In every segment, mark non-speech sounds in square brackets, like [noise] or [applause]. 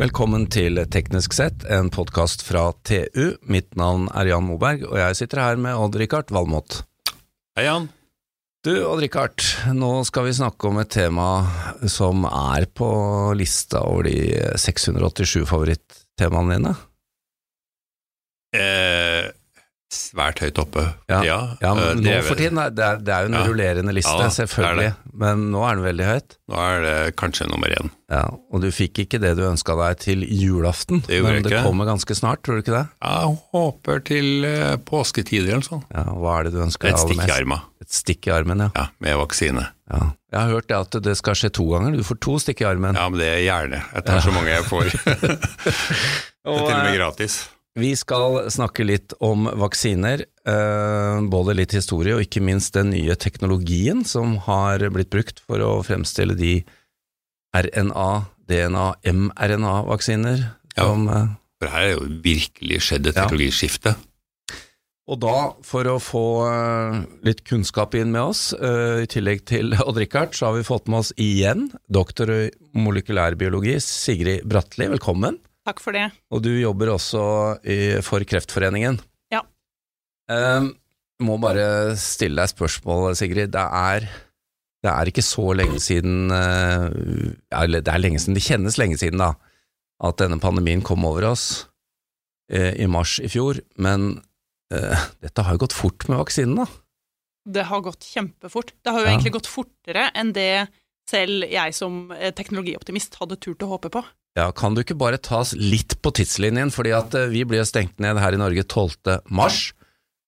Velkommen til Teknisk sett, en podkast fra TU. Mitt navn er Jan Moberg, og jeg sitter her med Odd-Rikard Valmot. Hei, Jan. Du, Odd-Rikard, nå skal vi snakke om et tema som er på lista over de 687 favorittemaene dine. Eh, svært høyt oppe. Ja, ja, ja men eh, nå for tiden, det er, det er jo en Ja. rullerende liste, Ja, det det. selvfølgelig, men nå er den veldig høyt. Nå er det kanskje nummer én. Ja, og du fikk ikke det du ønska deg til julaften, Det men det ikke. kommer ganske snart, tror du ikke det? Jeg håper til eh, påsketider eller sånn. Ja, Hva er det du ønsker deg aller stikk i armen. Et stikk i armen, ja. Ja, med vaksine. ja. Jeg har hørt at det skal skje to ganger, du får to stikk i armen. Ja, men det er gjerne. Jeg tar så mange jeg får. [laughs] det er til og med gratis. Vi skal snakke litt om vaksiner, eh, både litt historie og ikke minst den nye teknologien som har blitt brukt for å fremstille de RNA, DNA, mRNA-vaksiner. Ja. eh, For her er jo virkelig skjedd et Ja. teknologiskifte. Og da, for å få eh, litt kunnskap inn med oss, i tillegg til [laughs] Odd-Rikard, så har vi fått med oss igjen doktor i molekylærbiologi, Sigrid Bratli, velkommen. Takk for det. Og du jobber også i, for Kreftforeningen. Ja. Um, må bare stille deg spørsmål, Sigrid. Det er, det er ikke så lenge siden eh, eller Det er lenge siden, det kjennes lenge siden, da, at denne pandemien kom over oss eh, i mars i fjor. Men uh, dette har jo gått fort med vaksinen, da. Det har gått kjempefort. Det har jo Ja. egentlig gått fortere enn det selv jeg som teknologioptimist hadde turt å håpe på. Ja, Kan du ikke bare ta oss litt på tidslinjen, fordi at eh, vi ble stengt ned her i Norge 12. mars.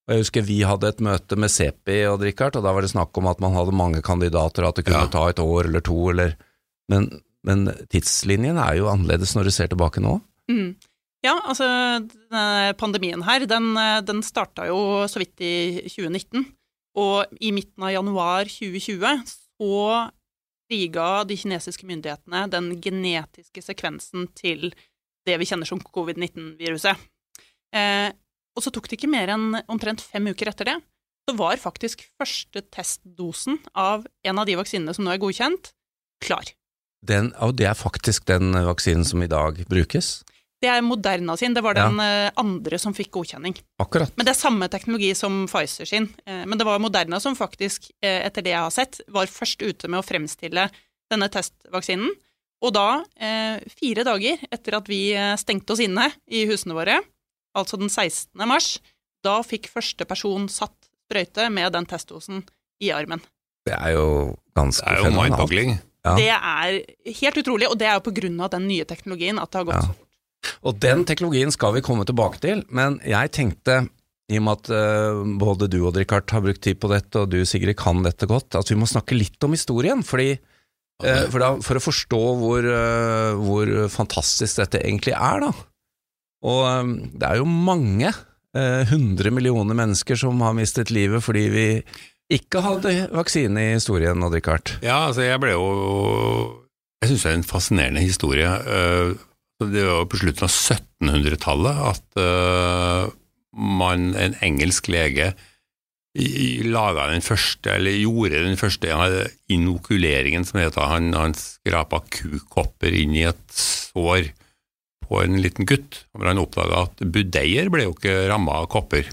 Og jeg husker vi hadde et møte med Sepi og Richard, og da var det snakk om at man hadde mange kandidater, at det kunne Ja. ta et år eller to, eller men, men tidslinjen er jo annerledes når du ser tilbake nå. Mm. Ja, altså pandemien her, den, eh, den starta jo så vidt i 2019. Og i midten av januar 2020 så friga de kinesiske myndighetene den genetiske sekvensen til det vi kjenner som covid-19-viruset. Eh, og så tok det ikke mer enn omtrent fem uker etter det, så var faktisk første testdosen av en av de vaksinene som nå er godkjent, klar. Den, og det er faktisk den vaksinen som i dag brukes. Det er Moderna sin, det var den ja. andre som fikk godkjenning. Akkurat. Men det er samme teknologi som Pfizer sin. Eh, Men det var Moderna som faktisk, eh, etter det jeg har sett, var først ute med å fremstille denne testvaksinen. Og da, eh, fire dager etter at vi eh, stengte oss inne i husene våre, altså den 16. mars, da fikk første person satt sprøyte med den testdosen i armen. Det er jo ganske Det er jo mindboggling. Ja. Det er helt utrolig, og det er jo på grunn av den nye teknologien at det har gått Ja. Og den teknologien skal vi komme tilbake til, men jeg tenkte, i og med at eh, både du og Richard har brukt tid på dette, og du Sigrid kan dette godt, at vi må snakke litt om historien. fordi eh, for, da, for å forstå hvor, eh, hvor fantastisk dette egentlig er, da. Og det er jo mange hundre millioner mennesker som har mistet livet fordi vi ikke hadde vaksine i historien, Odd Rikard. Ja, altså jeg ble jo Jeg syns det er en fascinerende historie. Det var jo på slutten av 1700-tallet at uh, man, en engelsk lege laga den første, eller gjorde den første ja, inokuleringen, som heter. Han, han skrapa kukopper inn i et sår på en liten gutt. hvor Han oppdaga at budeier ble jo ikke ramma av kopper.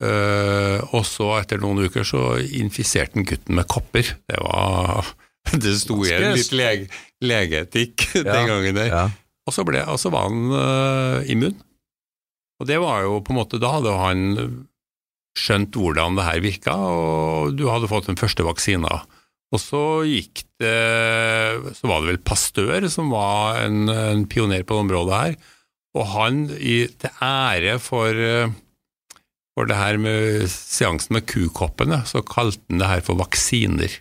Uh, og så, etter noen uker, så infiserte han gutten med kopper. Det var [laughs] Det sto igjen litt lege, legeetikk den gangen der. Ja. Og så, ble, og så var han uh, immun. Og det var jo på en måte Da hadde han skjønt hvordan det her virka, og du hadde fått den første vaksina. Og så gikk det Så var det vel Pastør som var en, en pioner på det området her. Og han, i, til ære for, eh, for det her med seansen med kukoppene, så kalte han det her for vaksiner.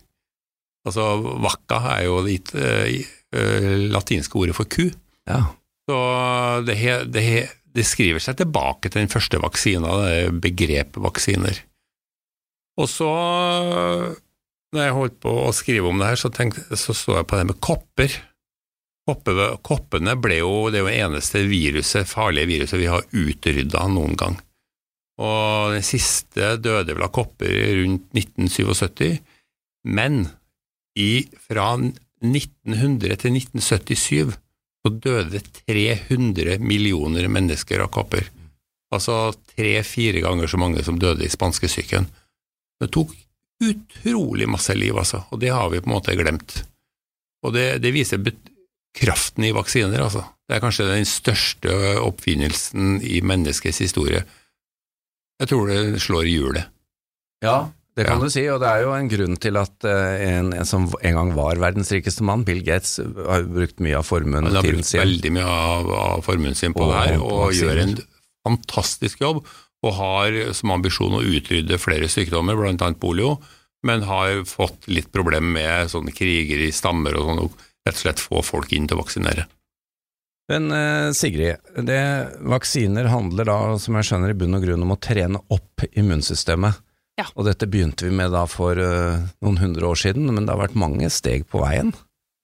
Altså, vacca er jo det uh, latinske ordet for ku. Ja. Så det, det, det skriver seg tilbake til den første vaksina, begrepet vaksiner. Og så, når jeg holdt på å skrive om det her, så, tenkte, så så jeg på det med kopper. Koppe, koppene ble jo det eneste viruset, farlige viruset vi har utrydda noen gang. Og den siste døde vel av kopper rundt 1977, men i, fra 1900 til 1977 så døde det 300 millioner mennesker av kopper. Altså tre-fire ganger så mange som døde i spanskesyken. Det tok utrolig masse liv, altså, og det har vi på en måte glemt. Og det, det viser kraften i vaksiner, altså. Det er kanskje den største oppfinnelsen i menneskets historie. Jeg tror det slår hjulet. Ja, det kan Ja. du si, og det er jo en grunn til at eh, en, en som en gang var verdens rikeste mann, Bill Gates, har brukt mye av formuen Han har brukt sin veldig mye av, av formuen sin på Og- det her, og gjør en fantastisk jobb. Og har som ambisjon å utrydde flere sykdommer, annet polio, men har fått litt problem med sånne kriger i stammer og sånn, og rett og slett få folk inn til å vaksinere. Men eh, Sigrid, det, vaksiner handler da, som jeg skjønner, i bunn og grunn om å trene opp immunsystemet. Ja. Og dette begynte vi med da for uh, noen hundre år siden, men det har vært mange steg på veien.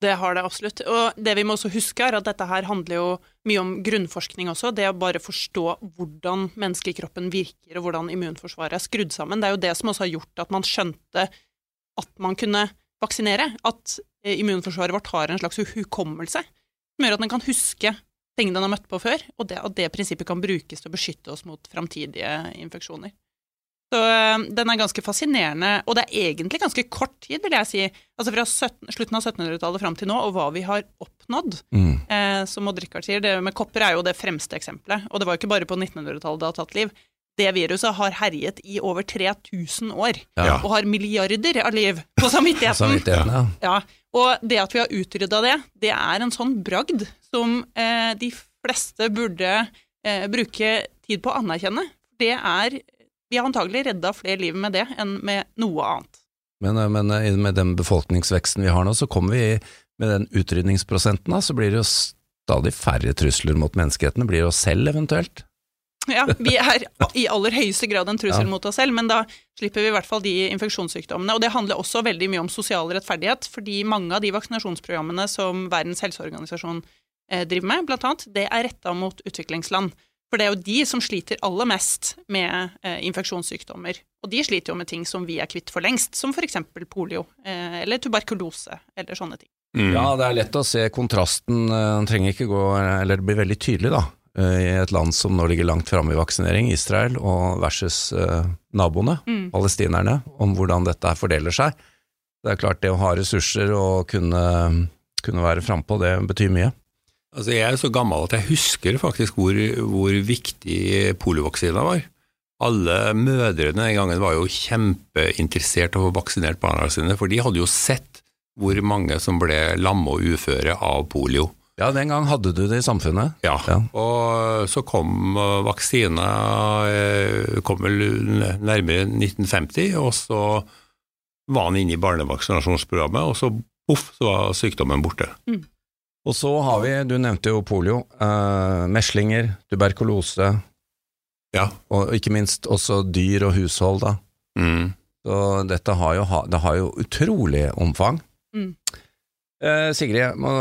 Det har det absolutt. Og det vi må også huske, er at dette her handler jo mye om grunnforskning også. Det å bare forstå hvordan menneskekroppen virker, og hvordan immunforsvaret er skrudd sammen. Det er jo det som også har gjort at man skjønte at man kunne vaksinere. At eh, immunforsvaret vårt har en slags hukommelse som gjør at den kan huske ting den har møtt på før, og det, at det prinsippet kan brukes til å beskytte oss mot framtidige infeksjoner. Så øh, den er ganske fascinerende, og det er egentlig ganske kort tid, vil jeg si. Altså fra 17, slutten av 1700-tallet fram til nå, og hva vi har oppnådd. Mm. Eh, som Odd Rikard sier, det med kopper er jo det fremste eksempelet. Og det var jo ikke bare på 1900-tallet det har tatt liv. Det viruset har herjet i over 3000 år, Ja. og har milliarder av liv på samvittigheten. Samvittigheten, ja. Ja, og det at vi har utrydda det, det er en sånn bragd som eh, de fleste burde eh, bruke tid på å anerkjenne. Det er Vi har antagelig redda flere liv med det enn med noe annet. Men, eh, men eh, med den befolkningsveksten vi har nå, så kommer vi med den utrydningsprosenten, da, så blir det jo stadig færre trusler mot menneskeheten. Det blir oss selv eventuelt. Ja, vi er i aller høyeste grad en trussel Ja. mot oss selv, men da slipper vi i hvert fall de infeksjonssykdommene. Og det handler også veldig mye om sosial rettferdighet, fordi mange av de vaksinasjonsprogrammene som Verdens helseorganisasjon eh, driver med, blant annet, det er retta mot utviklingsland. For det er jo de som sliter aller mest med eh, infeksjonssykdommer. Og de sliter jo med ting som vi er kvitt for lengst, som f.eks. polio eh, eller tuberkulose eller sånne ting. Mm. Ja, det er lett å se kontrasten. eh, Den trenger ikke gå Eller det blir veldig tydelig, da. eh, I et land som nå ligger langt framme i vaksinering, Israel, og versus eh, naboene, Mm. palestinerne, om hvordan dette her fordeler seg. Det er klart, det å ha ressurser og kunne, kunne være frampå, det betyr mye. Altså, jeg er så gammel at jeg husker faktisk hvor, hvor viktig poliovaksina var. Alle mødrene den gangen var jo kjempeinteressert i å få vaksinert barna sine, for de hadde jo sett hvor mange som ble lamme og uføre av polio. Ja, den gang hadde du det i samfunnet. Ja, Ja. og så kom eh, vaksina eh, kom vel nærmere 1950, og så var han inne i barnevaksinasjonsprogrammet, og så poff, så var sykdommen borte. Og så har vi, du nevnte jo polio, eh, meslinger, tuberkulose, Ja. og ikke minst også dyr og hushold, da. Mm. Så dette har jo, det har jo utrolig omfang. Mm. Eh, Sigrid, jeg må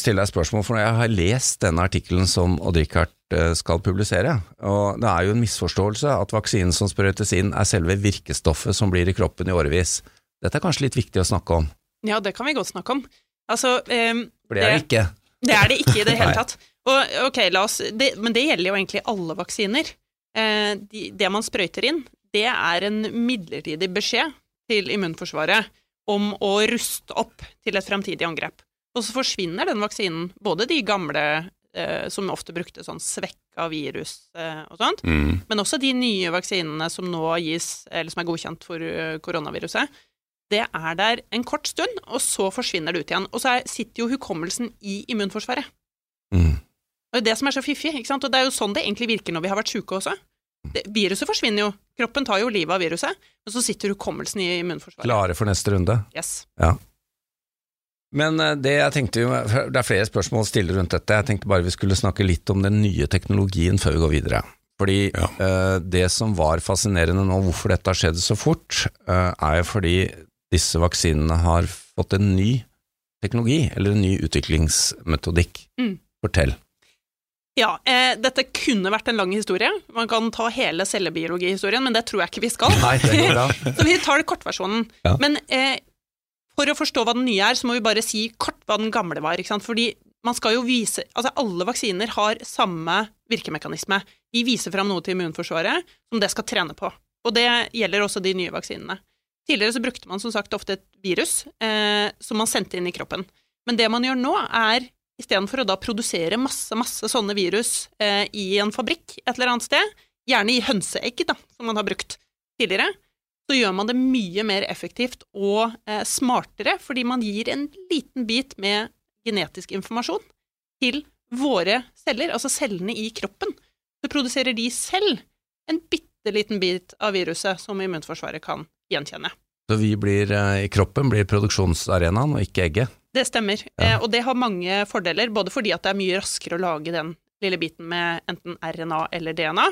stille deg et spørsmål, for jeg har lest denne artikkelen som Odd-Rikard eh, skal publisere, og det er jo en misforståelse at vaksinen som sprøytes inn er selve virkestoffet som blir i kroppen i årevis. Dette er kanskje litt viktig å snakke om, Ja, det kan vi godt snakke om. Altså, eh, for det er det ikke. Det er det ikke i det hele [laughs] tatt. Og, okay, oss, det, men det gjelder jo egentlig alle vaksiner. Eh, de, det man sprøyter inn, det er en midlertidig beskjed til immunforsvaret om å ruste opp til et fremtidig angrep. Og så forsvinner den vaksinen, både de gamle eh, som ofte brukte sånn svekka virus eh, og sånt, Mm. men også de nye vaksinene som nå gis, eller som er godkjent for eh, koronaviruset, det er der en kort stund, og så forsvinner det ut igjen. Og så er, sitter jo hukommelsen i immunforsvaret. Mm. Og det er det som er så fiffig, ikke sant? og det er jo sånn det egentlig virker når vi har vært syke også. Det, viruset forsvinner jo, kroppen tar jo livet av viruset, men så sitter hukommelsen i immunforsvaret. Klare for neste runde. Yes. Ja. Men eh, det jeg tenkte jo, det er flere spørsmål å stille rundt dette, jeg tenkte bare vi skulle snakke litt om den nye teknologien før vi går videre. Fordi Ja. eh, det som var fascinerende nå, hvorfor dette har skjedd så fort, eh, er jo fordi disse vaksinene har fått en ny teknologi, eller en ny utviklingsmetodikk. Mm. Fortell. Ja, eh, dette kunne vært en lang historie. Man kan ta hele cellebiologihistorien, men det tror jeg ikke vi skal. Nei, det går bra. [laughs] Så vi tar det kortversjonen. Ja. Men eh, for å forstå hva den nye er, så må vi bare si kort hva den gamle var. Ikke sant? Fordi man skal jo vise Altså, alle vaksiner har samme virkemekanisme. De viser fram noe til immunforsvaret som det skal trene på. Og det gjelder også de nye vaksinene. Tidligere så brukte man som sagt ofte et virus eh, som man sendte inn i kroppen. Men det man gjør nå, er istedenfor å da produsere masse, masse sånne virus eh, i en fabrikk et eller annet sted, gjerne i hønseegg, da, som man har brukt tidligere, så gjør man det mye mer effektivt og eh, smartere, fordi man gir en liten bit med genetisk informasjon til våre celler, altså cellene i kroppen. Så produserer de selv en bitte liten bit av viruset som immunforsvaret kan gjenkjenne. Så vi blir eh, i kroppen blir produksjonsarenaen, og ikke egget? Det stemmer, Ja. eh, og det har mange fordeler, både fordi at det er mye raskere å lage den lille biten med enten RNA eller DNA,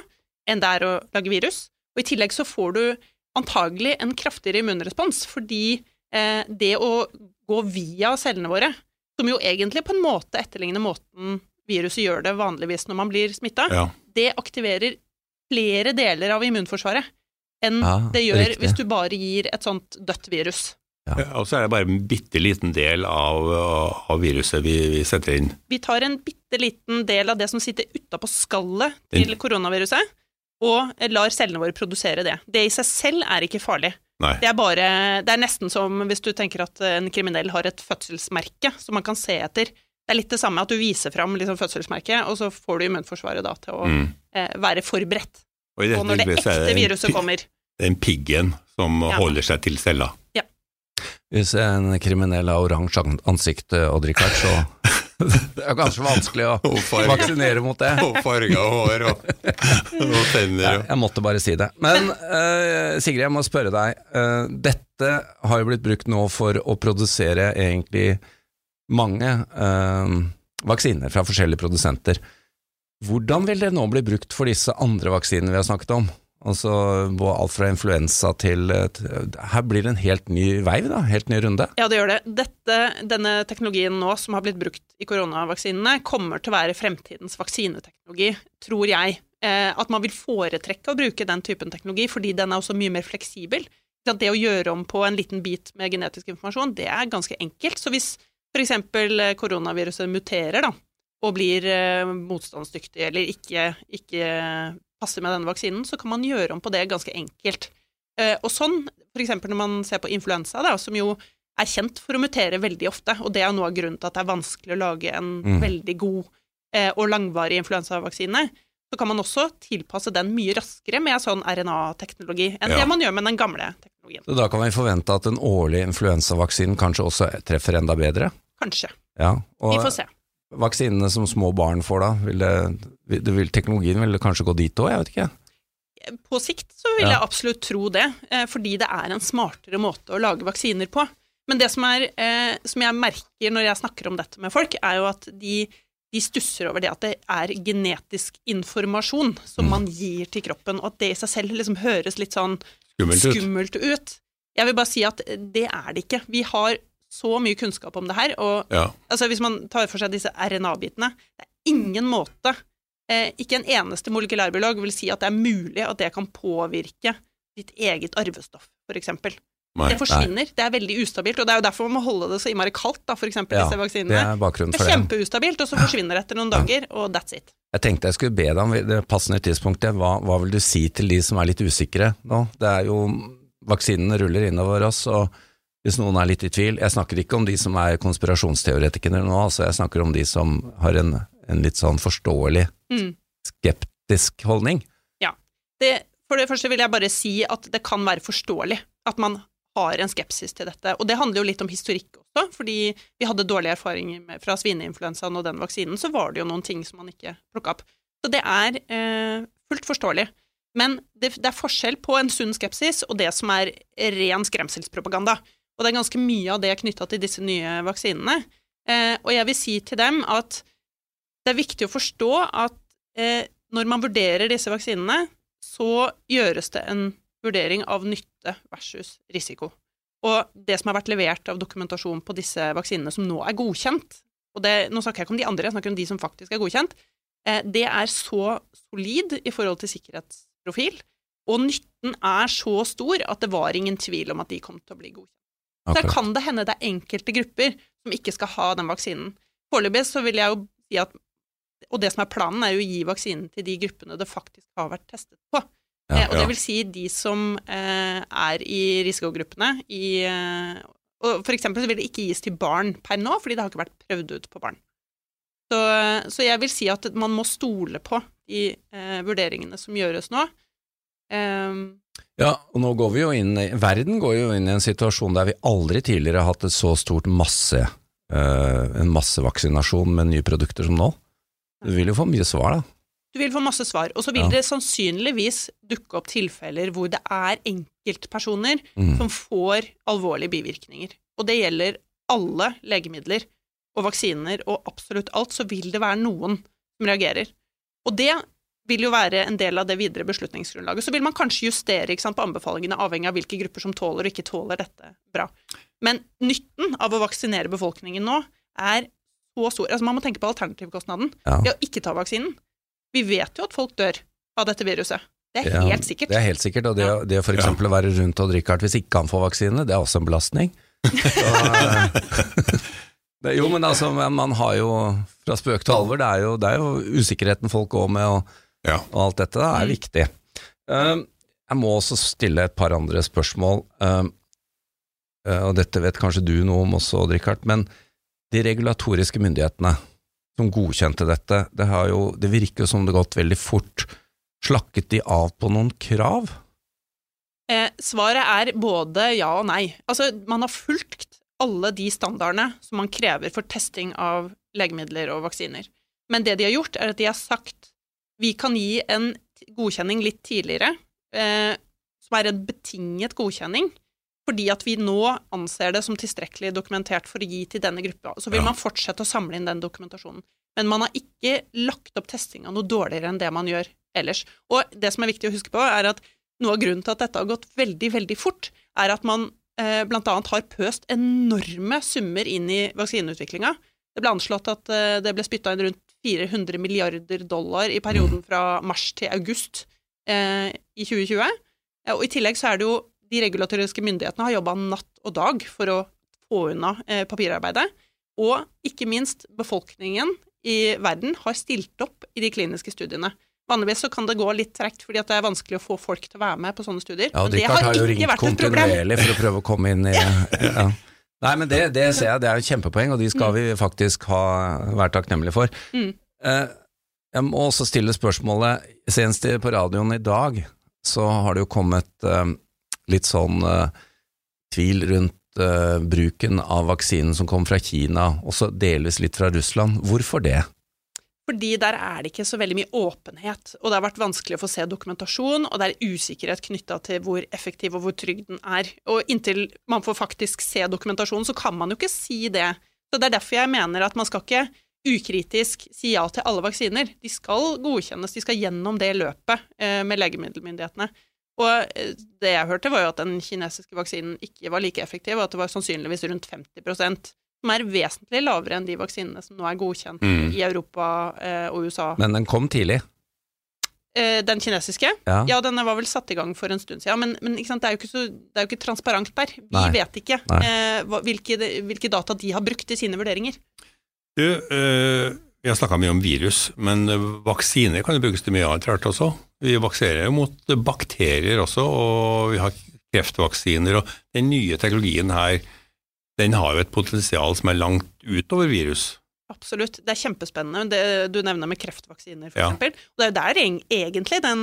enn det er å lage virus. Og i tillegg så får du antagelig en kraftigere immunrespons, fordi eh, det å gå via cellene våre, som jo egentlig på en måte etterligner måten viruset gjør det vanligvis når man blir smitta, Ja. det aktiverer flere deler av immunforsvaret enn Ja, det gjør riktig. hvis du bare gir et sånt dødt virus. Ja, Og så er det bare en bitte liten del av, av viruset vi, vi setter inn. Vi tar en bitte liten del av det som sitter utapå skallet til koronaviruset, og lar cellene våre produsere det. Det i seg selv er ikke farlig. Nei. Det er bare Det er nesten som hvis du tenker at en kriminell har et fødselsmerke som man kan se etter. Det er litt det samme at du viser fram liksom fødselsmerket, og så får du immunforsvaret da til å Mm. eh, være forberedt. Og, i dette Og når det ekte viruset kommer. Det er en piggen som Ja. holder seg til cella. Hvis en kriminell har oransje ansikt, og drikker, så [laughs] det er kanskje vanskelig å Og farge, vaksinere mot det. og farga hår og, og tenner. Ja, jeg måtte bare si det. Men uh, Sigrid, jeg må spørre deg. Uh, dette har jo blitt brukt nå for å produsere egentlig mange uh, vaksiner fra forskjellige produsenter. Hvordan vil det nå bli brukt for disse andre vaksinene vi har snakket om? Altså alt fra influensa til eh, Her blir det en helt ny vei, da? Helt ny runde? Ja, det gjør det. Dette, denne teknologien nå som har blitt brukt i koronavaksinene, kommer til å være fremtidens vaksineteknologi, tror jeg. Eh, at man vil foretrekke å bruke den typen teknologi, fordi den er også mye mer fleksibel. Det å gjøre om på en liten bit med genetisk informasjon, det er ganske enkelt. Så hvis f.eks. koronaviruset muterer da, og blir eh, motstandsdyktig eller ikke, ikke passer med denne vaksinen, så kan man gjøre om på det ganske enkelt. Eh, og sånn, eksempel når man ser på influensa, da, som jo er kjent for å mutere veldig ofte, og det er noe av grunnen til at det er vanskelig å lage en Mm. veldig god eh, og langvarig influensavaksine, så kan man også tilpasse den mye raskere med sånn RNA-teknologi enn Ja. det man gjør med den gamle teknologien. Så da kan vi forvente at den årlige influensavaksinen kanskje også treffer enda bedre? Kanskje. Ja, og Vi får se. Vaksinene som små barn får da, vil det, det vil, teknologien vil kanskje gå dit òg, jeg vet ikke. På sikt så vil Ja. jeg absolutt tro det, eh, fordi det er en smartere måte å lage vaksiner på. Men det som, er, eh, som jeg merker når jeg snakker om dette med folk, er jo at de, de stusser over det at det er genetisk informasjon som Mm. man gir til kroppen, og at det i seg selv liksom høres litt sånn Skummelt ut. skummelt ut. Jeg vil bare si at det er det ikke. Vi har så mye kunnskap om det her, og Ja. altså hvis man tar for seg disse RNA-bitene, det er ingen måte, eh, ikke en eneste molekylærbiolog vil si at det er mulig at det kan påvirke ditt eget arvestoff, for eksempel. Nei. Det forsvinner, det er veldig ustabilt, og det er jo derfor man må holde det så innmari kaldt, da, for eksempel Ja, disse Det vaksinene. er bakgrunnen Det er kjempeustabilt, og så forsvinner det etter noen dager, og that's it. Jeg tenkte jeg skulle be deg om det passende tidspunktet. Hva, hva vil du si til de som er litt usikre nå? Det er jo Vaksinene ruller innover oss, og hvis noen er litt i tvil Jeg snakker ikke om de som er konspirasjonsteoretikere nå, altså jeg snakker om de som har en, en litt sånn forståelig Mm. skeptisk holdning. Det, for det første vil jeg bare si at det kan være forståelig at man har en skepsis til dette. Og det handler jo litt om historikk også, fordi vi hadde dårlige erfaringer med, fra svineinfluensaen og den vaksinen, så var det jo noen ting som man ikke plukka opp. Så det er eh, fullt forståelig. Men det, det er forskjell på en sunn skepsis og det som er ren skremselspropaganda. Og det er ganske mye av det knytta til disse nye vaksinene. Eh, og jeg vil si til dem at det er viktig å forstå at eh, når man vurderer disse vaksinene, så gjøres det en vurdering av nytte versus risiko. Og det som har vært levert av dokumentasjon på disse vaksinene som nå er godkjent, og det, nå snakker jeg ikke om de andre, jeg snakker om de som faktisk er godkjent, eh, det er så solid i forhold til sikkerhetsprofil, og nytten er så stor at det var ingen tvil om at de kom til å bli godkjent. Så Der kan det hende det er enkelte grupper som ikke skal ha den vaksinen. foreløpig så vil jeg jo si at Og det som er planen, er jo å gi vaksinen til de gruppene det faktisk har vært testet på. Ja, ja. og det vil si de som eh, er i risikogruppene i eh, Og for eksempel så vil det ikke gis til barn per nå, fordi det har ikke vært prøvd ut på barn. Så, så jeg vil si at man må stole på de eh, vurderingene som gjøres nå. Ehm, Ja, og nå går vi jo inn i Verden går jo inn i en situasjon der vi aldri tidligere har hatt et så stort masse uh, en massevaksinasjon med nye produkter som nå. Du vil jo få mye svar, da. Du vil få masse svar, og så vil Ja. det sannsynligvis dukke opp tilfeller hvor det er enkeltpersoner Mm. som får alvorlige bivirkninger. Og det gjelder alle legemidler og vaksiner og absolutt alt, så vil det være noen som reagerer. Og det vil jo være en del av det videre beslutningsgrunnlaget. Så vil man kanskje justere ikke sant, på anbefalingene avhengig av hvilke grupper som tåler og ikke tåler dette bra. Men nytten av å vaksinere befolkningen nå er så stor. Altså Man må tenke på alternativkostnaden Ja. ved å ikke ta vaksinen. Vi vet jo at folk dør av dette viruset. Det er Ja, helt sikkert. Det er helt sikkert, og det, Ja. det for eksempel å være rundt og drikke hardt hvis ikke han får vaksine, det er også en belastning. [laughs] Så, eh, det, jo, men altså, man har jo fra spøk til alvor, det er jo, det er jo usikkerheten folk går med, og, Ja. og alt dette er Mm. viktig. Um, jeg må også stille et par andre spørsmål, um, uh, og dette vet kanskje du noe om også, Odd Rikard, men de regulatoriske myndighetene som godkjente dette, det, har jo, det virker jo som det har gått veldig fort. Slakket de av på noen krav? Eh, svaret er både ja og nei. Altså, man har fulgt alle de standardene som man krever for testing av legemidler og vaksiner. Men det de har gjort, er at de har sagt vi kan gi en godkjenning litt tidligere, eh, som er en betinget godkjenning, fordi at vi nå anser det som tilstrekkelig dokumentert for å gi til denne gruppa. Så vil Ja. man fortsette å samle inn den dokumentasjonen. Men man har ikke lagt opp testinga noe dårligere enn det man gjør ellers. Og det som er viktig å huske på, er at noe av grunnen til at dette har gått veldig, veldig fort, er at man eh, annet har pøst enorme summer inn i vaksineutviklinga. Det ble anslått at eh, det ble spytta inn rundt 400 milliarder dollar i perioden fra mars til august eh, i 2020. Eh, Og i tillegg så er det jo de regulatoriske myndighetene har jobba natt og dag for å få unna eh, papirarbeidet. Og ikke minst befolkningen i verden har stilt opp i de kliniske studiene. Vanligvis så kan det gå litt tregt fordi at det er vanskelig å få folk til å være med på sånne studier. Ja, men det har har jo ikke ringt vært et problem. kontinuerlig for å prøve å komme inn i [laughs] ja. Nei, men det, det ser jeg, det er jo kjempepoeng, og de skal vi faktisk ha, være takknemlige for. Mm. Eh, jeg må også stille spørsmålet, senest på radioen i dag, så har det jo kommet eh, litt sånn eh, tvil rundt bruken av vaksinen som kom fra Kina, også delvis litt fra Russland. Hvorfor det? Fordi der er det ikke så veldig mye åpenhet, og det har vært vanskelig å få se dokumentasjon, og det er usikkerhet knytta til hvor effektiv og hvor trygg den er. Og inntil man får faktisk se dokumentasjonen, så kan man jo ikke si det. Så det er derfor jeg mener at man skal ikke ukritisk si ja til alle vaksiner. De skal godkjennes, de skal gjennom det løpet eh, med legemiddelmyndighetene. Og eh, det jeg hørte, var jo at den kinesiske vaksinen ikke var like effektiv, og at det var sannsynligvis rundt 50 som er vesentlig lavere enn de vaksinene som nå er godkjent Mm. i Europa eh, og USA. Men den kom tidlig. Eh, den kinesiske? Ja. Ja, den var vel satt i gang for en stund siden, men, men ikke sant? Det, er jo ikke så, det er jo ikke transparent der. Vi Nei. vet ikke eh, hva, hvilke, hvilke data de har brukt i sine vurderinger. Du, eh, vi har snakka mye om virus, men eh, vaksiner kan jo brukes til mye annet rart også. Vi vaksinerer jo mot bakterier også, og vi har kreftvaksiner, og den nye teknologien her, den har jo et potensial som er langt utover virus. Absolutt. Det er kjempespennende, det du nevner med kreftvaksiner, for Ja. eksempel. Og det er jo der egentlig den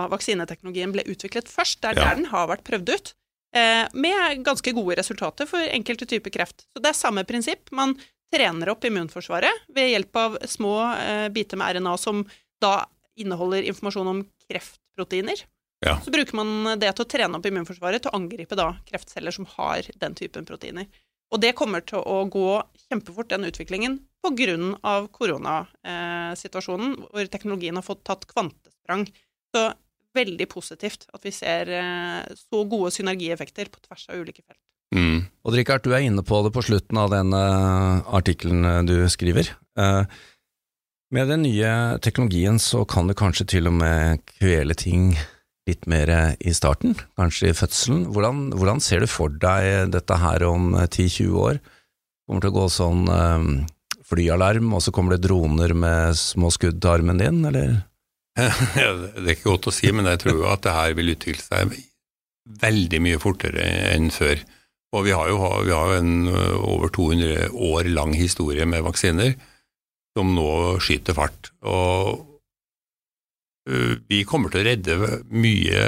RNA-vaksineteknologien ble utviklet først. Det er Ja. der den har vært prøvd ut, eh, med ganske gode resultater for enkelte typer kreft. Så det er samme prinsipp. Man trener opp immunforsvaret ved hjelp av små eh, biter med RNA som da inneholder informasjon om kreftproteiner. Ja. Så bruker man det til å trene opp immunforsvaret til å angripe da kreftceller som har den typen proteiner. Og det kommer til å gå kjempefort, den utviklingen, av koronasituasjonen, hvor teknologien har fått tatt kvantesprang. Så veldig positivt at vi ser eh, så gode synergieffekter på tvers av ulike felt. Mm. Og Richard, du er inne på det på slutten av den eh, artikkelen eh, du skriver. Eh, med den nye teknologien så kan du kanskje til og med kvele ting litt mer eh, i starten, kanskje i fødselen. Hvordan, hvordan ser du for deg dette her om eh, 10-20 år? Kommer til å gå sånn eh, flyalarm, og så kommer det droner med små skudd til armen din, eller? [laughs] det er ikke godt å si, men jeg tror jo at det her vil utvikle seg veldig mye fortere enn før. Og vi har jo, vi har en over 200 år lang historie med vaksiner som nå skyter fart. Og vi kommer til å redde mye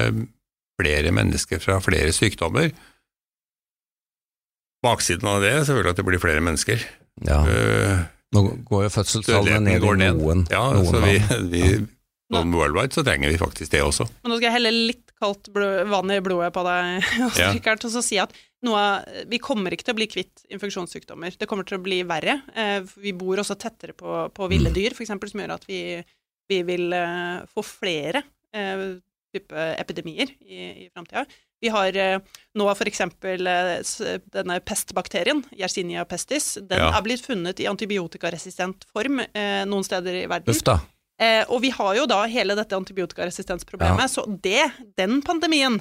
flere mennesker fra flere sykdommer. Baksiden av det er selvfølgelig at det blir flere mennesker. Ja. Nå går jo fødselstallene ned i noen, ja, noen så vi, vi, Sånn worldwide så trenger vi faktisk det også. Men nå skal jeg helle litt kaldt blod, vann i blodet på deg, [laughs] ja. Richard, og så si at noe, vi kommer ikke til å bli kvitt infeksjonssykdommer. Det kommer til å bli verre. Eh, vi bor også tettere på, på ville mm. dyr, f.eks., som gjør at vi, vi vil uh, få flere uh, type epidemier i, i framtida. Vi har uh, nå f.eks. Denne pestbakterien, Yersinia pestis. Den ja. er blitt funnet i antibiotikaresistent form noen steder i verden. Uff da. Eh, og vi har jo da hele dette antibiotikaresistensproblemet, ja. så det, den pandemien,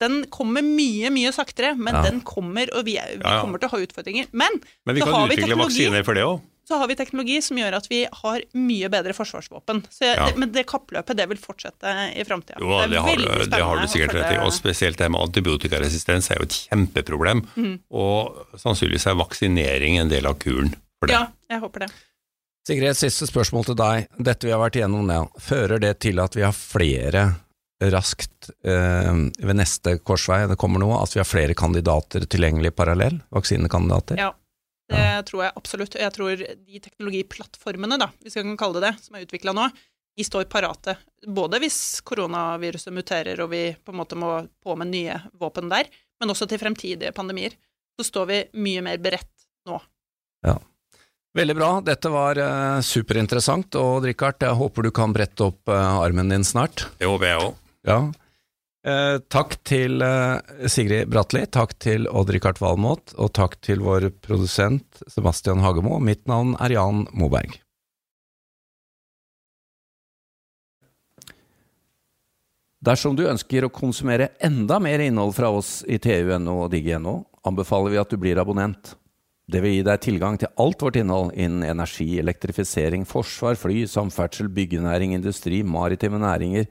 den kommer mye, mye saktere, men ja. den kommer, og vi, vi kommer til å ha utfordringer. Men, men vi kan utvikle vaksiner for det òg. Så har vi teknologi som gjør at vi har mye bedre forsvarsvåpen. Jeg, det, men det kappløpet det vil fortsette i framtida. Jo, det, det, har, det, har, du sikkert rett i. Og spesielt det med antibiotikaresistens er jo et kjempeproblem. Mm. Og sannsynligvis er vaksinering en del av kuren for det. Ja, jeg håper det. Sigrid, siste spørsmål til deg. Dette vi har vært igjennom nå, fører det til at vi har flere raskt eh, ved neste korsvei, det kommer noe, at vi har flere kandidater tilgjengelig parallell? Vaksinekandidater? Ja, det ja. tror jeg absolutt. Jeg tror de teknologiplattformene, da, hvis vi kan kalle det det, som er utvikla nå, de står parate. Både hvis koronaviruset muterer og vi på en måte må på med nye våpen der, men også til fremtidige pandemier. Så står vi mye mer beredt nå. Ja. Veldig bra, dette var uh, superinteressant, og Richard, jeg håper du kan brette opp uh, armen din snart. Det håper jeg òg. Ja. Uh, takk til Sigrid Bratli, takk til Odd-Rikard Valmot, og takk til vår produsent Sebastian Hagemo. Mitt navn er Jan Moberg. Dersom du ønsker å konsumere enda mer innhold fra oss i TU.no og Digg.no, anbefaler vi at du blir abonnent. Det vil gi deg tilgang til alt vårt innhold innen energi, elektrifisering, forsvar, fly, samferdsel, byggenæring, industri, maritime næringer,